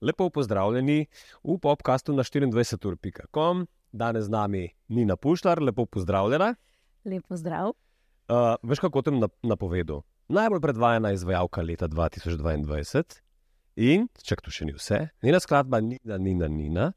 Lepo pozdravljeni v podkastu na 24.com. Danes z nami Nina Puštar, lepo pozdravljena. Lepo zdrav. Uh, veš, kako tem napovedal? Najbolj predvajana izvajalka leta 2022 in, če to še ni vse, njena skladba Nina, Nina, Nina,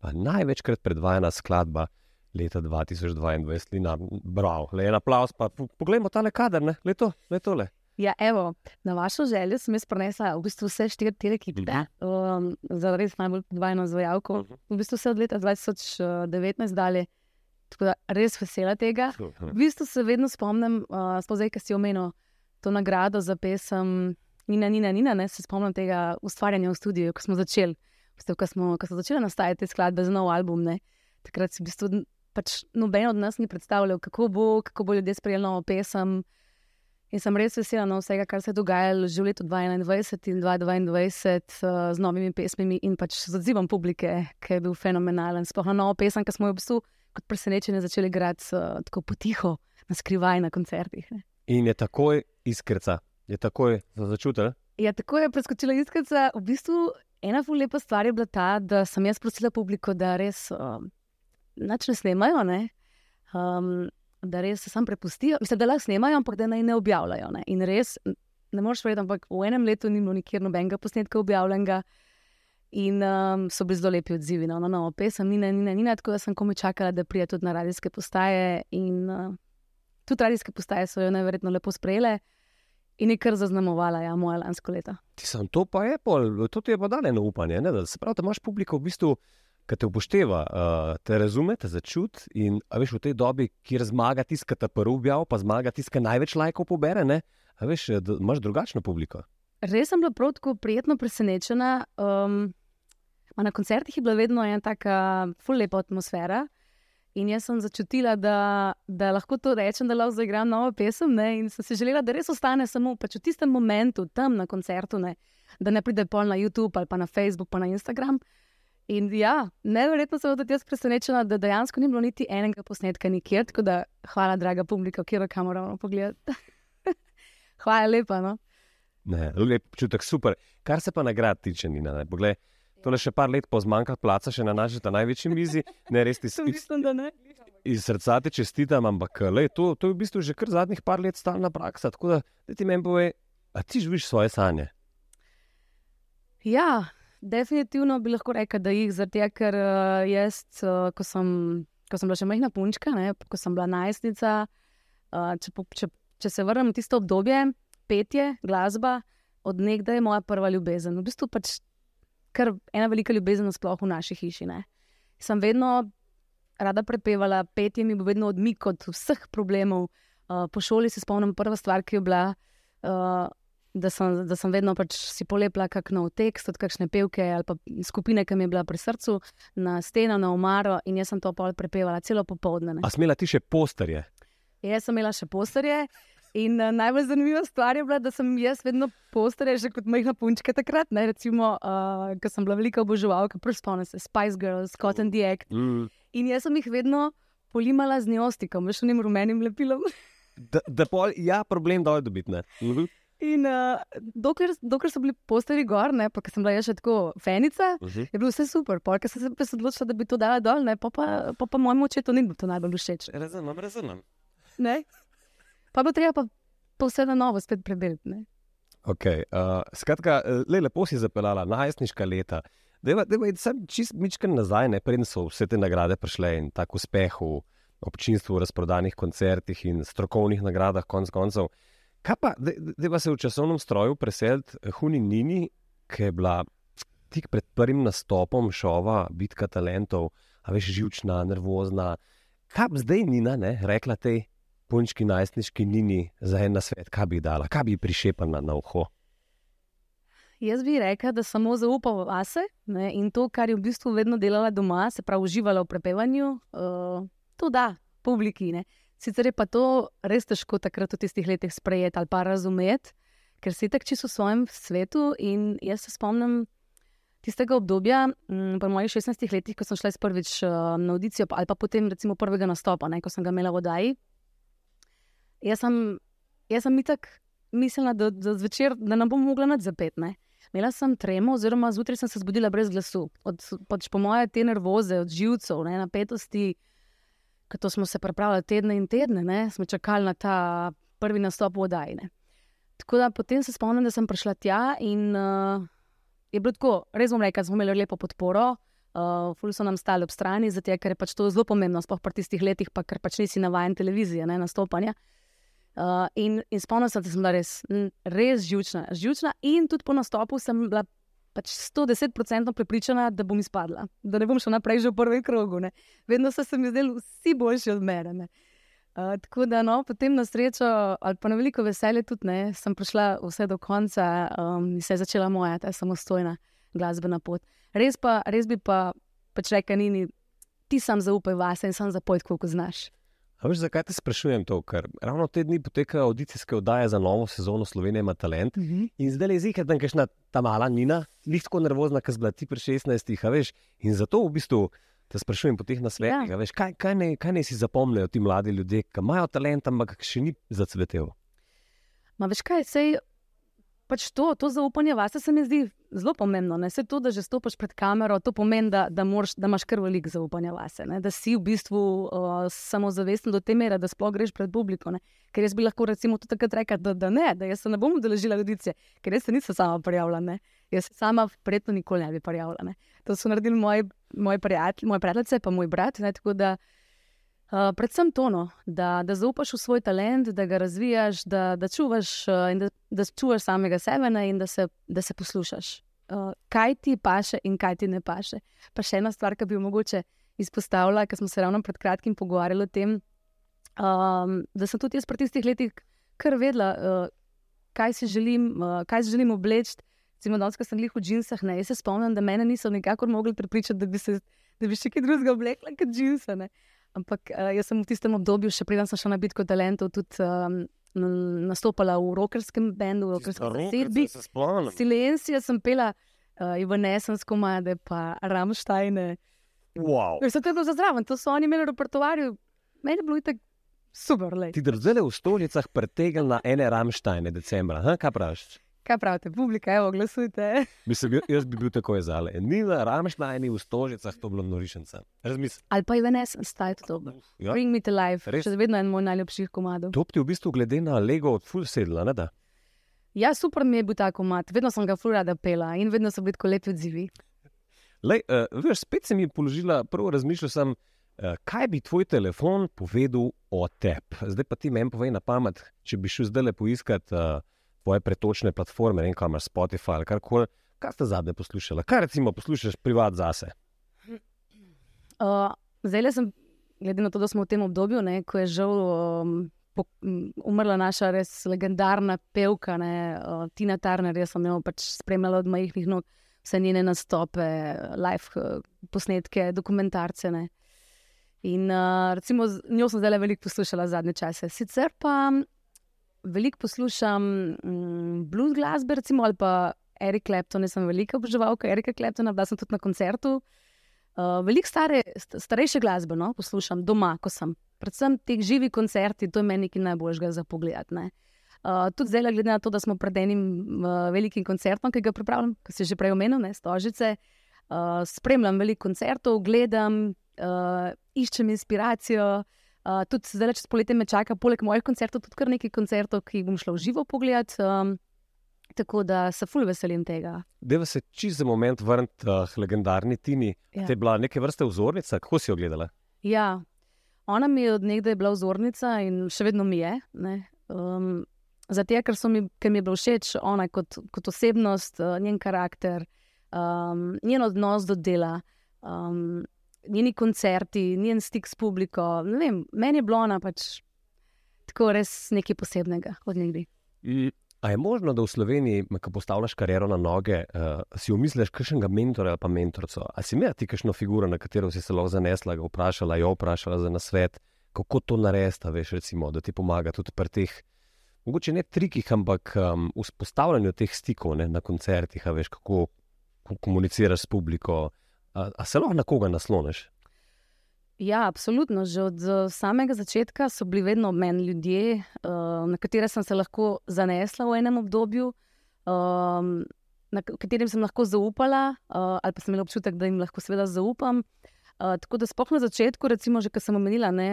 pa največkrat predvajana skladba leta 2022, Nina, bravo, le en aplaus, pa poglejmo tale kader, ne, le to, le tole. Ja, evo, na vašo željo sem jaz prenesla v bistvu vse štiri telekipe, um, za res najbolj podvajano izvajalko. Mhm. V bistvu vse od leta 2019 dalje. Tako da res vesela tega. V bistvu se vedno spomnim, uh, spoznaj, ki si omenil to nagrado za pesem Nina, Nina, Nina. Ne, se spomnim tega ustvarjanja v studiu, ko smo začeli, veste, ko, smo, ko so začele nastajati te skladbe za nov album. Ne. Takrat si v bistvu pač noben od nas ni predstavljal, kako bo, kako bo ljudje sprejeli novo pesem. In sem res vesela na vsega, kar se je dogajalo že v letu 2021 in 2022 uh, z novimi pesmimi in pač z odzivom publike, ki je bil fenomenalen. Sploh na novo pesem, ki smo jo v bistvu kot presenečenje začeli igrati uh, tako potiho, na skrivaj na koncertih. Ne. In je takoj iskrca, je takoj začutil. Ja, tako je preskočila iskrca. V bistvu ena zelo lepa stvar je bila ta, da sem jaz prosila publiko, da res um, nič ne snemajo. Ne? Um, da res se sam prepustijo, mislim, da lahko snemajo, ampak da naj ne objavljajo. Ne? In res, ne moreš verjeti, ampak v enem letu ni bilo nikjer nobenega posnetka objavljenega. In um, so bili zelo lepi odzivi no, na no, novo pesem, ni na ni, tako da sem komi čakala, da pride tudi na radijske postaje. In uh, tudi radijske postaje so jo najverjetno lepo sprejele in je kar zaznamovala ja, moja lansko leto. Ti sem to pa je, pol, to ti je pa dane na upanje. Ne? Da se pravi, da imaš publiko v bistvu ki te upošteva, uh, te razume, te začuti. In veš, v tej dobi, kjer zmaga tisti, ki te prvi objavi, pa zmaga tisti, ki največ lajkov pobere, ne? A veš, da imaš drugačno publiko. Res sem bila prav tako prijetno presenečena. Um, na koncertih je bila vedno ena taka fullepa atmosfera. In jaz sem začutila, da, da lahko to rečem, da lahko zaigram novo pesem. Ne? In sem si želela, da res ostane samo pač v tistem momentu, tam na koncertu, ne? da ne pride pol na YouTube ali pa na Facebook, pa na Instagram. In ja, nevrjetno sem tudi jaz presenečena, da dejansko ni bilo niti enega posnetka nikjer. Tako da hvala, draga publika, kjer kamor moramo pogledati. hvala lepa. No? Ne, lep čutek, super. Kar se pa nagrad tiče, Nina, ne, poglej, tole še par let po zmanjkah placa, še na naši največji mizi, ne res ti Mislim, da ne. Iz srca ti čestitam, ampak lej, to, to je v bistvu že kar zadnjih par let stalna praksa. Tako da, ti meni povej, a ti živiš svoje sanje? Ja, Definitivno bi lahko rekel, da jih tega, ker uh, jaz, uh, ko, sem, ko sem bila še majhna punčka, ne, ko sem bila najstnica, uh, če, če, če se vrnem v tisto obdobje, petje, glasba, od nekdaj je moja prva ljubezen. V bistvu pač kar ena velika ljubezen, sploh v naši hiši. Ne. Sem vedno rada prepevala, petje mi bo vedno odmik od vseh problemov. Uh, po šoli se spomnim, prva stvar, ki je bila. Uh, da sem, da sem vedno pač si polepila kakšen nov tekst od kakšne pevke ali pa skupine, ki mi je bila pri srcu, na steno, na omaro in jaz sem to pol prepevala celo popoldne. A smela ti še posterje? Jaz sem imela še posterje. In uh, najbolj zanimiva stvar je bila, da sem jaz vedno posterje, že kot majhna punčka takrat. Ne, recimo, uh, ko sem bila velika oboževalka, spomnim se Spice Girls, Cotton Diet. Mm. In jaz sem jih vedno polimala z neostikom, veš, unim rumenim lepilom. da, da pol, ja, problem da je dobiti. Mhm. In uh, dokler, dokler so bili posteri gor, ne, pa sem bila še tako fenica, uh -huh. je bilo vse super. Polk sem se odločila, da bi to dala dol, ne, pa, pa, pa, pa mojemu očetu ni bilo to najbolj všeč. Razumem, razumem. Ne? Pa bo treba pa, pa vse na novo spet predeliti. Okay, uh, skratka, le, lepo si zapeljala najstniška leta. Deva, deva, sem čist mičken nazaj, ne preden so vse te nagrade prišle in tako uspeh v občinstvu, razprodanih koncertih in strokovnih nagradah, konc koncev. Kaj pa, da pa se v časovnem stroju preseliti Huni Nini, ki je bila tik pred prvim nastopom šova Bitka talentov, a veš, živčna, nervozna. Kaj bi zdaj Nina ne, rekla tej punčki najstniški Nini za en svet, kaj bi dala, kaj bi prišepala na uho? Jaz bi rekla, da samo zaupam vase ne, in to, kar je v bistvu vedno delala doma, se pravi, uživala v prepevanju, uh, to da, publiki. Ne. Sicer je pa to res težko takrat v tistih letih sprejeti ali pa razumeti, ker si tako čisto v svojem svetu. In jaz se spomnim tistega obdobja, po mojih 16 letih, ko sem šla prvič na audicijo, ali pa potem recimo prvega nastopa, ne, ko sem ga imela v Daji. Jaz sem, jaz sem itak mislila, da, da zvečer da ne bom mogla nad zapet. Ne. Imela sem tremo, oziroma zjutraj sem se zbudila brez glasu. Od, pač po moje te nervoze, od živcev, ne, napetosti, ki smo se pripravljali tedne in tedne, ne, smo čakali na ta prvi nastop v oddajne. Tako da potem se spomnim, da sem prišla tja in uh, je bilo tako, res bom rekla, smo imeli lepo podporo. Uh, Ful so nam stali ob strani, zato ker je pač to zelo pomembno, sploh pri tistih letih, pa, ker pač nisi navaden televizije, ne nastopanja. Uh, in in spomnim se, da sem bila res, res žužna, žužna, in tudi po nastopu sem bila pač 110% prepričana, da bom izpadla, da ne bom šla naprej že v prvem krogu. Ne. Vedno so se mi zdeli vsi boljši od mene. Uh, tako da, no, potem na srečo, ali pa na veliko veselje, tudi ne, sem prišla vse do konca um, in se je začela moja ta samostojna glasbena pot. Res pa, res bi pa, pač rekel, ni, ti sam zaupaj vase in sam zapoj, koliko znaš. Veš, zakaj te sprašujem to? Ker ravno te dni potekajo audicijske oddaje za novo sezono Slovenije ima talent. Uh mhm. -huh. In zdaj je zika, da je ta mala Nina, njih tako nervozna, ker zbla ti pri 16, veš. In zato v bistvu te sprašujem po teh nasvetih. Ja. Kaj, kaj, ne, kaj ne si zapomnijo ti mladi ljudje, ki imajo talent, ampak še ni zacvetel? Ma veš kaj, sej pač to, to zaupanje vase se mi zdi zelo pomembno. Ne? Se to, da že stopiš pred kamero, to pomeni, da, da, moraš, da imaš kar veliko zaupanja vase. Ne? Da si v bistvu uh, samozavesten do te mere, da sploh greš pred publiko. Ne? Ker jaz bi lahko recimo tudi takrat rekel, da, da ne, da se ne bom udeležila audicije, ker jaz se nisem sama prijavila. Ne? Jaz sama verjetno nikoli ne bi prijavila. Ne? To so naredili moji, moji prijatelji, moje prijateljice, pa moj brat. Ne? Tako da. Uh, predvsem to, no, da, da zaupaš v svoj talent, da ga razvijaš, da, da čuvaš uh, in da, da čuvaš samega sebe ne, in da se, da se poslušaš, uh, kaj ti paše in kaj ti ne paše. Pa še ena stvar, ki bi jo mogoče izpostavila, ker smo se ravno pred kratkim pogovarjali o tem, um, da sem tudi jaz pri tistih letih kar vedela, uh, kaj si želim, uh, kaj si želim obleči. Recimo, danes, ko sem jih v džinsah, ne, jaz se spomnim, da mene niso nikakor mogli prepričati, da bi, se, da bi še kaj drugega oblekla kot džinsa. Ampak uh, jaz sem v tistem obdobju, še preden sem šla na bitko talentov, tudi um, nastopala v rokerskem bendu, v rokerskem sedbi. Silencija sem pela uh, Ivanesensko made, pa Ramštajne. Wow. Ker so te bilo za zraven, to so oni imeli v repertoarju, meni je bilo tako super. Lej. Ti držele v stolicah pretegnili na ene Ramštajne decembra, ha? kaj praviš? Kaj pravite, publika, evo, glasujte. Mislim, jaz bi bil tako zale. Ni na ramšnajni v stožicah, to bilo norišence. Ali pa je venes, staj to dobro. Ja. Bring me to life, Res? še vedno en moj najljubših komadov. To ti v bistvu glede na Lego od full sedla, ne da? Ja, super mi je bil ta komad, vedno sem ga full rada pela in vedno so bili tako lepi odzivi. Lej, uh, veš, spet si mi položila, prvo razmišljal sem, uh, kaj bi tvoj telefon povedal o tebi. Zdaj pa ti meni povej na pamet, če bi šel zdaj le poiskati. Uh, tvoje pretočne platforme, ne vem, kam imaš Spotify ali karkoli. Kaj ste zadnje poslušali? Kaj recimo poslušaš privat zase? Uh, zdaj le sem, glede na to, da smo v tem obdobju, ne, ko je žal um, po, um, umrla naša res legendarna pevka, ne, uh, Tina Turner, jaz sem jo pač spremljala od majhnih nog, vse njene nastope, live uh, posnetke, dokumentarce. Ne. In uh, recimo, njo sem zdaj veliko poslušala zadnje čase. Sicer pa veliko poslušam mm, blues glasbe, recimo, ali pa Erik Clapton, sem velika oboževalka Erika Claptona, bila sem tudi na koncertu. Uh, veliko stare, starejše glasbe no, poslušam doma, ko sem. Predvsem ti živi koncerti, to je meni nekaj najboljšega za pogled. Uh, tudi zdaj, glede na to, da smo pred enim uh, velikim koncertom, ki ga pripravljam, ki se že prej omenil, ne, Stožice, uh, spremljam veliko koncertov, gledam, uh, iščem inspiracijo. Uh, tudi zdaj, čez poletje me čaka, poleg mojih koncertov, tudi kar nekaj koncertov, ki jih bom šla v živo pogled. Um, tako da se fulj veselim tega. Deva se čez za moment vrniti uh, legendarni Tini. Ja. Te je bila neke vrste vzornica, kako si jo gledala? Ja, ona mi je od nekdaj bila vzornica in še vedno mi je. Um, Zato, ker, mi, ker mi je bilo všeč ona kot, kot osebnost, uh, njen karakter, um, njen odnos do dela. Um, njeni koncerti, njen stik s publiko. Vem, meni je bilo ona pač tako res nekaj posebnega od njih. A je možno, da v Sloveniji, ko postavljaš kariero na noge, uh, si umisliš kakšnega mentora ali pa mentorico? Ali si imel ti kakšno figuro, na katero si se lahko zanesla, ga vprašala, jo vprašala za nasvet, kako to narediti, veš, recimo, da ti pomaga tudi pri teh, mogoče ne trikih, ampak um, vzpostavljanju teh stikov ne, na koncertih, veš, kako komuniciraš s publiko. A, a se lahko na koga nasloniš? Ja, absolutno. Že od uh, samega začetka so bili vedno meni ljudje, uh, na katere sem se lahko zanesla v enem obdobju, um, na katerim sem lahko zaupala, uh, ali pa sem imela občutek, da jim lahko seveda zaupam. Tako da, spohaj na začetku, recimo, že kar sem omenila, ne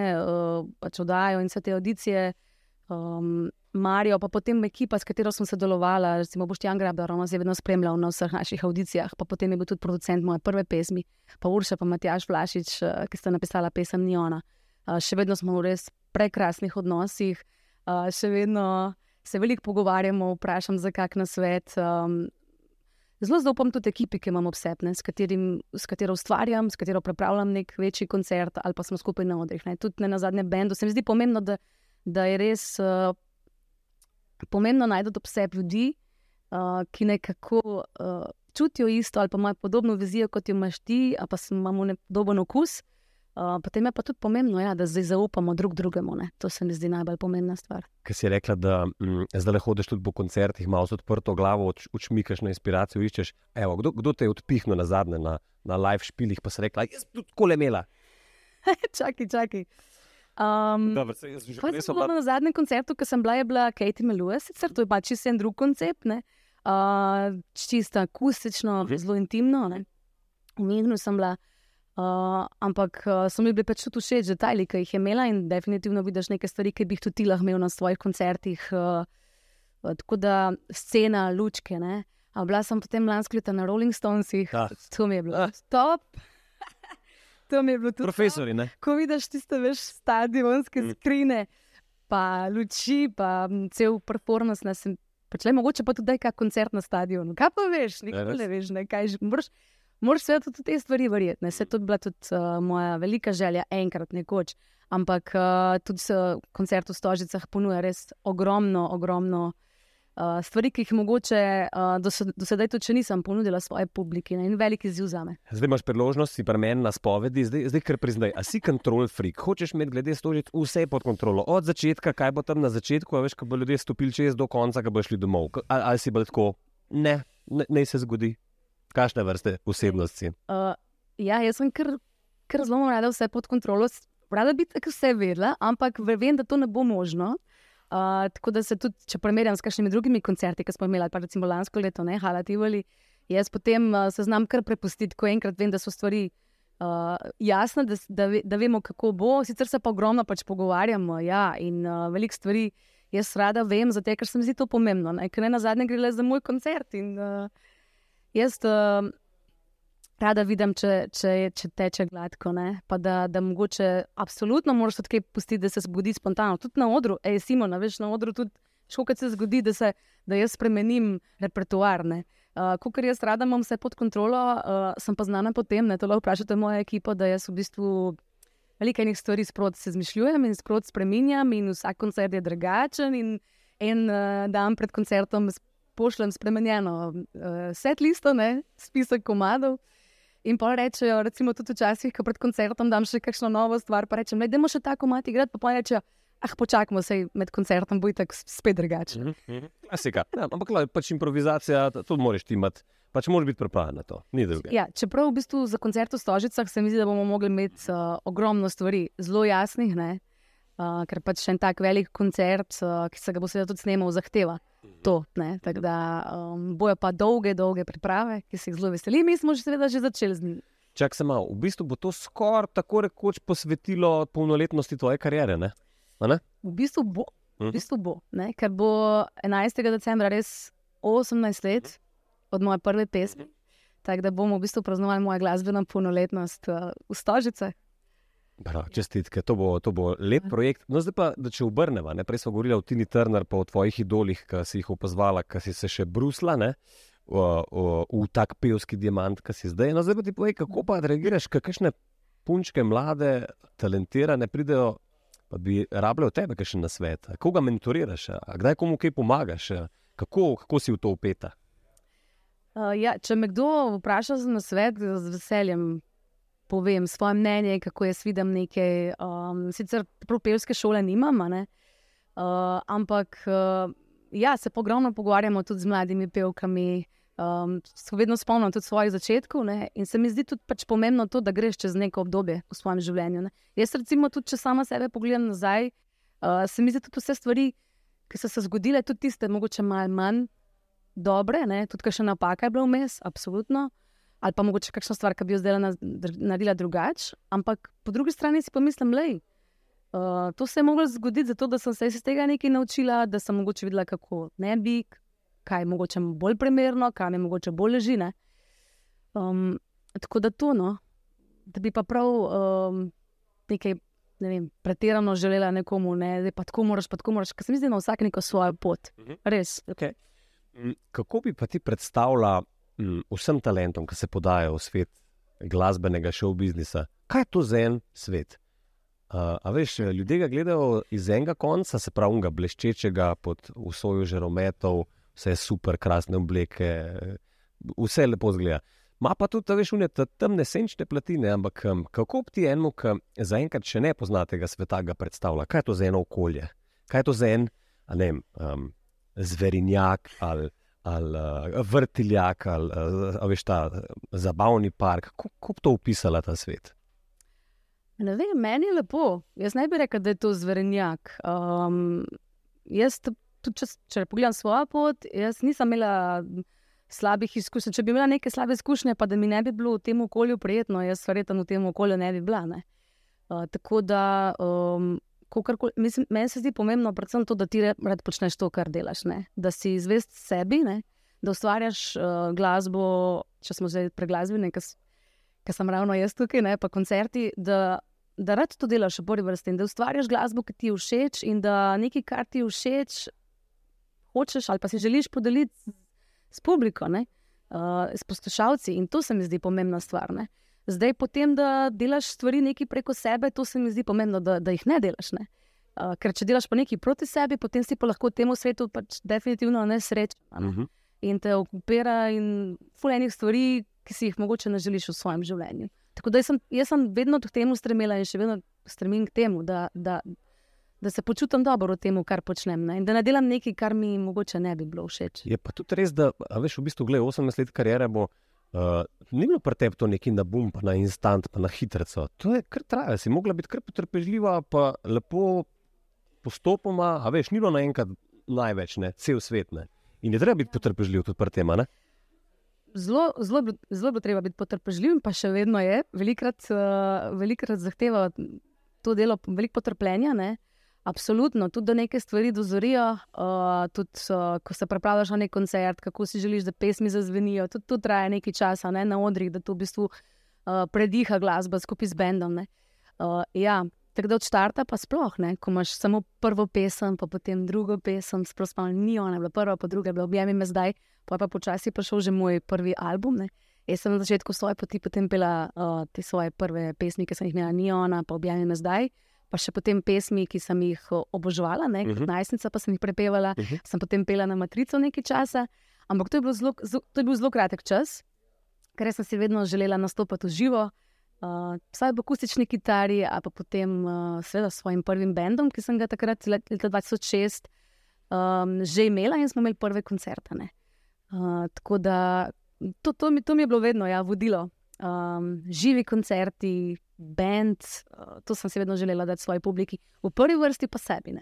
pač oddajo in vse te audicije, um, Marijo, pa potem ekipa, s katero sem sodelovala, recimo Boštjan Grabdar, on nas je vedno spremljal na vseh naših audicijah, pa potem je bil tudi producent moje prve pesmi, pa Urša, pa Matjaš Vlašič, uh, ki sta napisala pesem Niona. Uh, še vedno smo v res prekrasnih odnosih, uh, še vedno se veliko pogovarjamo, vprašam za kak na svet. Um, Zelo zaupam tudi ekipi, ki imamo obsebne, s, s katero ustvarjam, s katero pripravljam nek večji koncert ali pa smo skupaj na odrih. Tudi ne na zadnjem bendu. Se mi zdi pomembno, da, da je res uh, pomembno najti obseb ljudi, uh, ki nekako uh, čutijo isto ali pa imajo podobno vizijo kot jo imaš ti, pa imamo podoben okus. Uh, potem je pa tudi pomembno, ja, da zdaj zaupamo drug drugemu. Ne? To se mi zdi najbolj pomembna stvar. Ker si rekla, da mm, zdaj le hodiš tudi po koncertih, imaš odprto glavo, učmikaš na inspiracijo, iščeš. Evo, kdo, kdo te je odpihnil na zadnje na, na live špilih, pa si rekla, jaz tudi kole imela. čakaj, čakaj. Um, Dobar, se, jaz, Kaj sem bila na zadnjem koncertu, ki sem bila, je bila Katie Melua, sicer to je pač čisto en drug koncept, uh, čisto akustično, uh mhm. zelo intimno. Umihnil sem bila, uh, ampak uh, so mi bili pač tudi všeč detajli, ki jih je imela in definitivno vidiš nekaj stvari, ki bi jih tudi lahko imel na svojih koncertih. Uh, uh, tako da scena, lučke. Ne? A bila sem potem lansko leto na Rolling Stonesih, ja. to mi je bilo top. To mi je bilo tudi. Profesori, ne. Ko vidiš tiste veš stadionske mm. skrine, pa luči, pa cel performance. Ne, sem, pač le mogoče pa tudi kaj koncert na stadionu. Kaj pa veš, nikoli ne veš, ne, kaj že. Moraš, moraš se tudi te stvari verjeti. Ne. Se to je bila tudi uh, moja velika želja, enkrat nekoč. Ampak uh, tudi uh, koncert v Stožicah ponuja res ogromno, ogromno uh, stvari, ki jih mogoče uh, do, do sedaj tudi nisem ponudila svoje publiki ne, in veliki izziv za me. Zdaj imaš priložnost, si premen na spovedi, zdaj, zdaj kar priznaj, a si kontrol freak, hočeš imeti glede stožic vse pod kontrolo. Od začetka, kaj bo tam na začetku, a veš, ko bo ljudje stopili čez do konca, ko bo šli domov. Ali, ali si bo tako, ne, ne, ne se zgodi. Kakšne vrste osebnosti? Uh, ja, jaz sem kar, kar zelo rada vse pod kontrolo. Rada bi tako vse vedela, ampak vem, da to ne bo možno. Uh, tako da se tudi, če primerjam s kakšnimi drugimi koncerti, ki smo imeli, pa recimo lansko leto, ne, Hala Tivoli, jaz potem uh, se znam kar prepustiti, ko enkrat vem, da so stvari uh, jasne, da, da, da vemo, kako bo. Sicer se pa ogromno pač pogovarjamo ja, in uh, veliko stvari jaz rada vem, zato ker se mi zdi to pomembno. Ne, ker ne na zadnje gre le za moj koncert. In, uh, jaz, uh, rada vidim, če, če, če teče gladko. Pa da, da mogoče absolutno moraš tudi kaj pustiti, da se zgodi spontano. Tudi na odru, ej, Simon, veš na odru tudi. Škoda se zgodi, da, se, da jaz spremenim repertoar. Uh, Ko kar jaz rada imam vse pod kontrolo, uh, sem pa znana po tem, da to lahko vprašate mojo ekipo, da jaz v bistvu veliko enih stvari sproti se zmišljujem in sproti spremenjam, in vsak koncert je drugačen. In en uh, dan pred koncertom pošljem spremenjeno uh, set listo, ne, spisek komadov. In pa rečejo, recimo, tudi včasih, ko pred koncertom dam še kakšno novo stvar, pa rečem, da je še tako mati igrati, pa pa rečejo, ah, počakajmo se med koncertom, bo je tako spet drugače. Mm -hmm. Klasika. Ja, ampak laj, pač improvizacija, to moraš imeti. Pač moraš biti pripravljen na to, ni druge. Ja, čeprav v bistvu za koncert v Stožicah se mi zdi, da bomo mogli imeti uh, ogromno stvari, zelo jasnih, uh, ker pač še en tak velik koncert, uh, ki se ga bo seveda tudi snemal, zahteva to. Tako da um, bojo pa dolge, dolge priprave, ki se jih zelo veselim, mi smo že, seveda, že začeli z njimi. Čak se malo, v bistvu bo to skoraj tako rekoč posvetilo polnoletnosti tvoje kariere. Ne? Ne? V bistvu bo, v mhm. bistvu bo ker bo 11. decembra res 18 let od moje prve pesmi. Mhm. Tako da bomo v bistvu praznovali mojo glasbeno polnoletnost uh, v Stožice. Bra, čestitke, to bo, to bo lep projekt. No, zdaj pa, da če obrnemo, prej smo govorili o Tini Turner, pa o tvojih idolih, ki si jih opazvala, ki si se še brusla ne, v, v, v tak pevski diamant, ki si zdaj. No, zdaj pa ti povej, kako pa reagiraš, kakšne punčke, mlade, talentirane pridejo, pa bi rabile od tebe še na svet. Koga mentoriraš, kdaj komu kaj pomagaš, kako, kako si v to upeta? Uh, ja, če me kdo vpraša za svet, z veseljem povem svoje mnenje, kako jaz vidim nekaj. Um, sicer propelske šole nimam, uh, ampak uh, ja, se pogromno pogovarjamo tudi z mladimi pevkami. Um, se vedno spomnim tudi svojih začetkov ne? in se mi zdi tudi pač pomembno to, da greš čez neko obdobje v svojem življenju. Ne? Jaz, recimo, tudi če sama sebe pogledam nazaj, uh, se mi zdi tudi vse stvari, ki so se zgodile, tudi tiste, mogoče malo manj dobre, ne? tudi kakšna napaka je bila vmes, absolutno. Ali pa mogoče kakšna stvar, ki bi jo zdaj naredila drugače. Ampak po drugi strani si pomislim, da uh, to se je moglo zgoditi, zato da sem se iz tega nekaj naučila, da sem mogoče videla, kako ne bi, kaj je mogoče bolj primerno, kaj mi mogoče bolj leži. Ne? Um, tako da to, no, da bi pa prav um, nekaj ne vem, pretirano želela nekomu, ne, da pa tako moraš, pa tako moraš, ker se mi zdi, da ima vsak neko svojo pot. Mhm. Res. Okay. Kako bi pa ti predstavljala vsem talentom, ki se podajo v svet glasbenega show biznisa, kaj je to za en svet? Uh, a veš, ljudje ga gledajo iz enega konca, se pravi, unga bleščečega pod vsojo žerometov, vse super, krasne obleke, vse lepo zgleda. Ma pa tudi, veš, unete temne senčne platine, ampak kako ti enemu, ki zaenkrat še ne pozna tega sveta, ga predstavlja? Kaj je to za eno okolje? Kaj je to za en, ne vem, um, zverinjak ali, ali uh, vrtiljak ali uh, veš ta zabavni park? Kako bi to opisala ta svet? Ne vem, meni je lepo. Jaz ne bi rekel, da je to zverinjak. Um, jaz, tudi, če, če pogledam svojo pot, jaz nisem imela slabih izkušenj. Če bi imela neke slabe izkušnje, pa da mi ne bi bilo v tem okolju prijetno, jaz verjetno v tem okolju ne bi bila. Ne? Uh, tako da, um, mislim, meni se zdi pomembno, predvsem to, da ti rad počneš to, kar delaš. Ne? Da si zvest sebi, ne? da ustvarjaš uh, glasbo, če smo zdaj preglasbeni, ker sem ravno jaz tukaj, ne? pa koncerti da rad to delaš v prvi vrsti in da ustvarjaš glasbo, ki ti je všeč in da nekaj, kar ti je všeč, hočeš ali pa si želiš podeliti s publiko, ne? uh, s poslušalci. In to se mi zdi pomembna stvar. Ne? Zdaj, potem, da delaš stvari nekaj preko sebe, to se mi zdi pomembno, da, da jih ne delaš. Ne? Uh, ker če delaš pa nekaj proti sebi, potem si pa lahko v tem svetu pač definitivno nesrečen. Ne? Uh mhm. -huh. In te okupira in fulejnih stvari, ki si jih mogoče ne želiš v svojem življenju. Tako da sem, jaz sem vedno k temu stremela in še vedno stremim k temu, da, da, da se počutim dobro v tem, kar počnem. Ne? In da ne delam nekaj, kar mi mogoče ne bi bilo všeč. Je pa tudi res, da veš, v bistvu, gled, 18 let karijere bo. Uh, ni bilo pri tebi to neki na bum, pa na instant, pa na hitro. To je kar traja, si mogla biti kar potrpežljiva, pa lepo postopoma, a veš, ni bilo naenkrat največ, ne, cel svet. Ne. In je treba biti potrpežljiv tudi pri tem zelo, zelo, zelo bo treba biti potrpežljiv, pa še vedno je, velikrat, uh, velikrat zahteva to delo, veliko potrpljenja. Ne? Absolutno, tudi da neke stvari dozorijo, uh, tudi uh, ko se pripravljaš na nek koncert, kako si želiš, da pesmi zazvenijo. Tudi to traja nekaj časa ne? na odrih, da to v bistvu uh, prediha glasba skupaj z bendom. Uh, ja, tako da od začetka pa sploh ne, ko imaš samo prvo pesem, pa potem drugo pesem, sploh ni ona, bila prva, pa druga, bila objemi me zdaj pa pa počasi prišel že moj prvi album. Ne. Jaz sem na začetku svoje poti potem pela uh, te svoje prve pesmi, ki sem jih imela, Niona, pa objavljena zdaj. Pa še potem pesmi, ki sem jih obožovala, ne, kot uh mhm. -huh. najstnica, pa sem jih prepevala, uh mhm. -huh. sem potem pela na matrico nekaj časa. Ampak to je, zelo, to je bil zelo kratek čas, ker sem si vedno želela nastopati v živo, uh, vsaj v akustični kitari, a pa potem uh, seveda s svojim prvim bendom, ki sem ga takrat, leta 2006, um, že imela in smo imeli prve koncerte. Uh, tako da to, to, mi, to mi je bilo vedno ja, vodilo. Um, živi koncerti, bend, uh, to sem si vedno želela dati svoji publiki, v prvi vrsti pa sebi.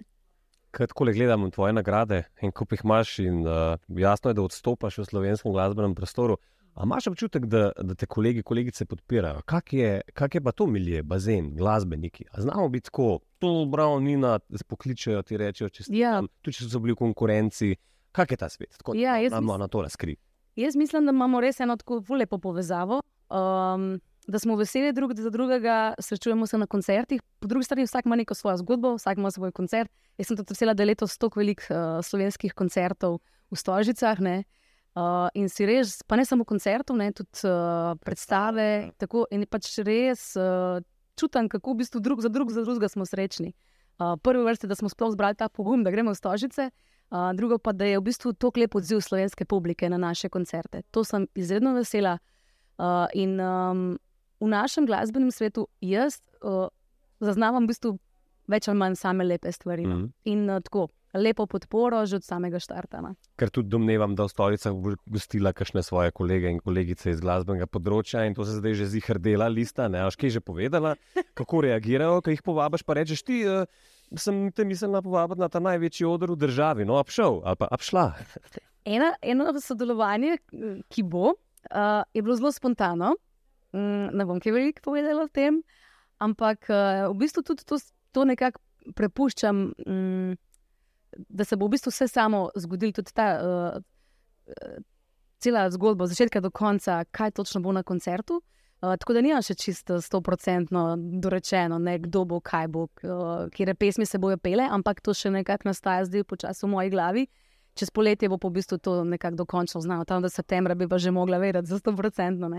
Kaj tako gledam tvoje nagrade in ko jih imaš, in uh, jasno je, da odstopaš v slovenskem glasbenem prostoru. A imaš občutek, da, da te kolegi, kolegice podpirajo? Kak je, kak je pa to milje, bazen, glasbeniki? A znamo biti tako, to bravo, nina, spokličajo ti rečejo, če, ja. če so bili v konkurenci. Kaj je ta svet? Tako, ja, jaz imamo na to razkri. Jaz mislim, da imamo res eno tako lepo povezavo. Um, Da smo veseli drug za drugega, srečujemo se na koncertih, po drugi strani vsak ima neko svojo zgodbo, vsak ima svoj koncert. Jaz sem tudi vesela, da je letos toliko velik uh, slovenskih koncertov v Stožicah. Uh, in si res, pa ne samo koncertov, ne, tudi uh, predstave. Tako, in pač res uh, čutim, kako v bistvu drug za drug za drugega smo srečni. Uh, prvi vrsti, da smo sploh zbrali ta pogum, da gremo v Stožice. Uh, drugo pa, da je v bistvu to lep odziv slovenske publike na naše koncerte. To sem izredno vesela. Uh, in um, v našem glasbenem svetu jaz uh, zaznavam v bistvu več ali manj same lepe stvari. Mm -hmm. In uh, tako, lepo podporo že od samega štarta. no. Ker tudi domnevam, da v stolicah bo gostila kakšne svoje kolege in kolegice iz glasbenega področja in to se zdaj že zihar dela, lista. Ne, Až kaj že povedala, kako reagirajo, ko jih povabiš, pa rečeš ti. Uh, Sem te mislila povabiti na ta največji odr v državi, no, abšel ali pa abšla. Ena, eno sodelovanje, ki bo, uh, je bilo zelo spontano. Mm, ne bom kaj veliko povedala o tem, ampak uh, v bistvu tudi to, to nekako prepuščam, mm, da se bo v bistvu vse samo zgodilo, tudi ta uh, uh, cela zgodba, od začetka do konca, kaj točno bo na koncertu. Uh, tako da nimam še čisto stoprocentno dorečeno, ne, kdo bo, kaj bo, uh, kje pesmi se bojo pele, ampak to še nekako nastaja zdaj počasi v moji glavi. Čez poletje bo po bistvu to nekako dokončno znano, tam do septembra bi pa že mogla vedeti za stoprocentno.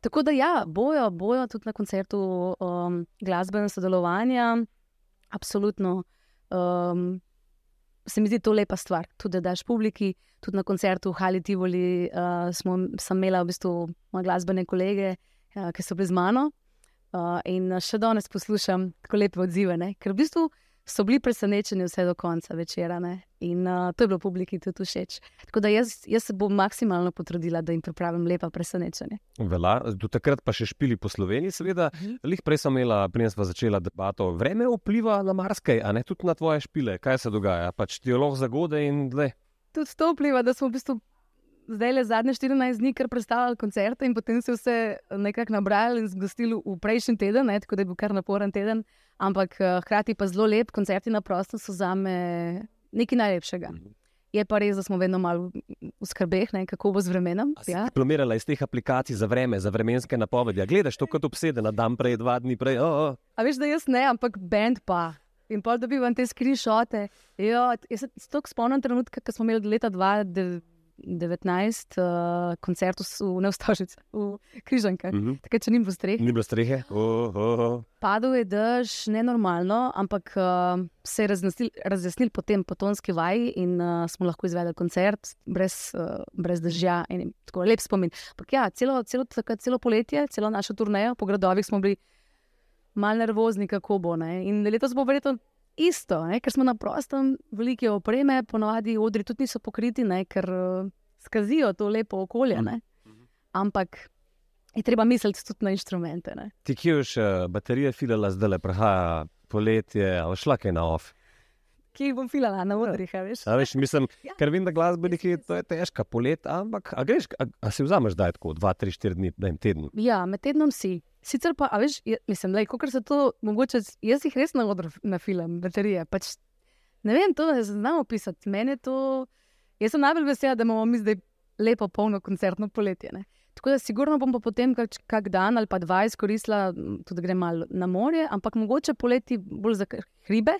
Tako da ja, bojo, bojo tudi na koncertu um, glasbene sodelovanja, absolutno. Um, se mi zdi to lepa stvar, tudi da daš publiki, tudi na koncertu v Hali Tivoli uh, smo, sem imela v bistvu moje glasbene kolege, uh, ki so bili z mano. Uh, in še danes poslušam tako lepe odzive, ne? ker v bistvu so bili presenečeni vse do konca večera. Ne? In uh, to je bilo publiki tudi všeč. Tako da jaz, jaz se bom maksimalno potrudila, da jim pripravim lepa presenečenje. Vela, do takrat pa še špili po Sloveniji, seveda. Mhm. Lih prej sem imela, preden smo začela debato, vreme vpliva na marsikaj, a ne tudi na tvoje špile. Kaj se dogaja? Pač ti je loh zagode in le. Tudi to vpliva, da smo v bistvu zdaj le zadnje 14 dni, ker predstavljali koncerte in potem se vse nekako nabrali in zgostili v prejšnji teden, ne, tako da je bil kar naporen teden. Ampak eh, hkrati pa zelo lep, koncerti na prostem so za me nekaj najlepšega. Je pa res, da smo vedno malo v skrbeh, ne, kako bo z vremenom. Ja. diplomirala iz teh aplikacij za vreme, za vremenske napovedi. A gledaš to kot obsedena, dan prej, dva dni prej. Oh, oh. A veš, da jaz ne, ampak bend pa. In pa dobivam te screenshote. Jo, jaz se tako spomnim trenutka, ko smo imeli leta 2019 uh, koncert v Neustažici, v Križankah. Mhm. Takrat, če ni bilo strehe. Ni bilo strehe. Oh, oh, oh. Padal je dež, nenormalno, ampak uh, se je razjasnil, razjasnil potem po tonski vaji in uh, smo lahko izvedli koncert brez, uh, brez dežja. In, tako lep spomin. Ampak ja, celo, celo, takrat, celo poletje, celo našo turnejo po gradovih smo bili malo nervozni, kako bo. Ne? In letos bo verjetno isto, ne? ker smo na prostem, velike opreme, ponovadi odri tudi niso pokriti, ne? ker uh, skazijo to lepo okolje. Ne? Ampak je treba misliti tudi na inštrumente. Ne? Ti, ki už baterije filala, zdaj le prehaja poletje, ali šla kaj na off. Ki jih bom filala na odrih, veš? A veš, mislim, Ja. ker vem, da glasbeniki to je težka polet, ampak a greš, a, a si vzameš zdaj tako, dva, tri, štiri dni, da jim teden. Ja, med tednom si. Sicer pa, veš, je, mislim, da je se to mogoče, jaz jih res na odru na film, baterije. Pač, ne vem, to ne znam opisati. Meni je to, jaz sem najbolj vesela, da imamo mi zdaj lepo, polno koncertno poletje. Ne? Tako da, sigurno bom pa potem kak, kak dan ali pa dva izkoristila, tudi grem malo na morje, ampak mogoče poleti bolj za hribe.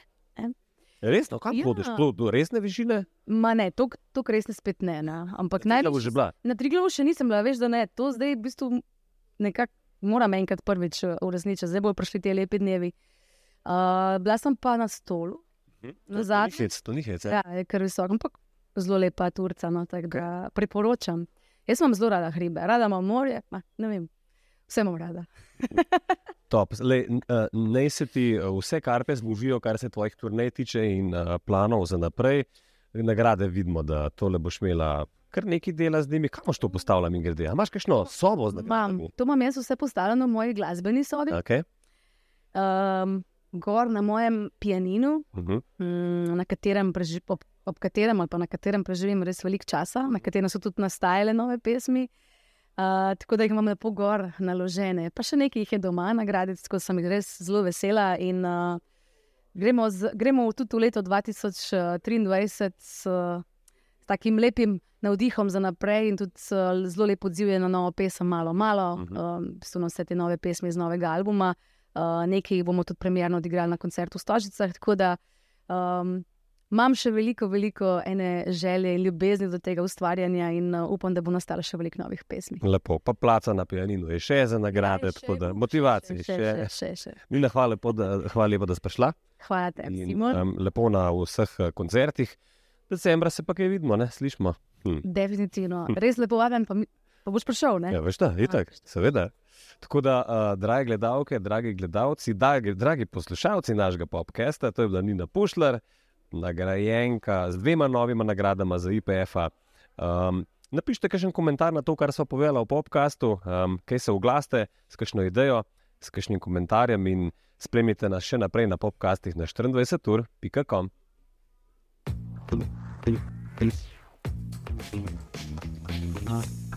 Resno, kam Ja. hodiš? Do, do resne višine? Ma ne, to, to res ne spet ne. ne. Ampak bo najbolj že bila. Na Triglavu še nisem bila, veš, da ne. To zdaj v bistvu nekako moram enkrat prvič eh, uresničiti, zdaj bodo prišli ti lepi dnevi. Uh, bila sem pa na stolu, Na zadnji- Hec, to ni hec. ja, je kar visok, ampak zelo lepa Turca, no, tako da priporočam. Jaz imam zelo rada hribe, rada imam morje, ma, ne vem, vse imam rada. Top. Lej, n- Naj se ti eh, vse karpe zbožijo, kar se tvojih turnej tiče in uh, planov za naprej. Nagrade vidimo, da tole boš imela kar nekaj dela z njimi. Kam boš to postavila, mi grede? A imaš kakšno sobo z nagradami? to imam jaz vse postavljeno v moji glasbeni sobi, Okay. um, gor na mojem pianinu, Uh -huh. mm, na katerem preži, ob, ob katerem ali pa na katerem preživim res veliko časa, na katerem so tudi nastajale nove pesmi. Uh, tako da jih imam lepo gor naložene. Pa še nekaj jih je doma, nagraditi, tako sem jih res zelo vesela. In, uh, gremo, z, gremo tudi v leto 2023 s, uh, s takim lepim navdihom za naprej in tudi uh, zelo lep odziv je na novo pesem, malo, malo, Mhm. um, v bistvu na vse te nove pesmi iz novega albuma. Uh, nekaj jih bomo tudi premjerno odigrali na koncertu v Stožicah. Tako da um, imam še veliko, veliko ene želje in ljubezni do tega ustvarjanja in uh, upam, da bo nastalo še veliko novih pesmi. Lepo, pa placa na pianinu je še za nagrade, Ja, še tako da motivacije še, še. še, še. Mina, hvala lepo, da, hvala lepo, da si prišla. Hvala tebi, In, Simon. um, lepo na vseh eh, koncertih. Decembra se pa kaj vidimo, ne slišmo. Hm. Definitivno. Res lepo vabim, pa, pa boš prišel. Ne? Ja, veš, da, itak, seveda. Tako da, uh, drage gledalke, dragi gledalci, dragi, dragi poslušalci našega podcasta, to je bila Nina Pušljar, nagrajenka z dvema novima nagradama za IPF. Um, napišite kakšen komentar na to, kar smo povedali v podkastu, um, kaj se oglaste s kakšno idejo, s kakšnim komentarjem in spremljite nas še naprej na podkastih na 24.com. Thank you.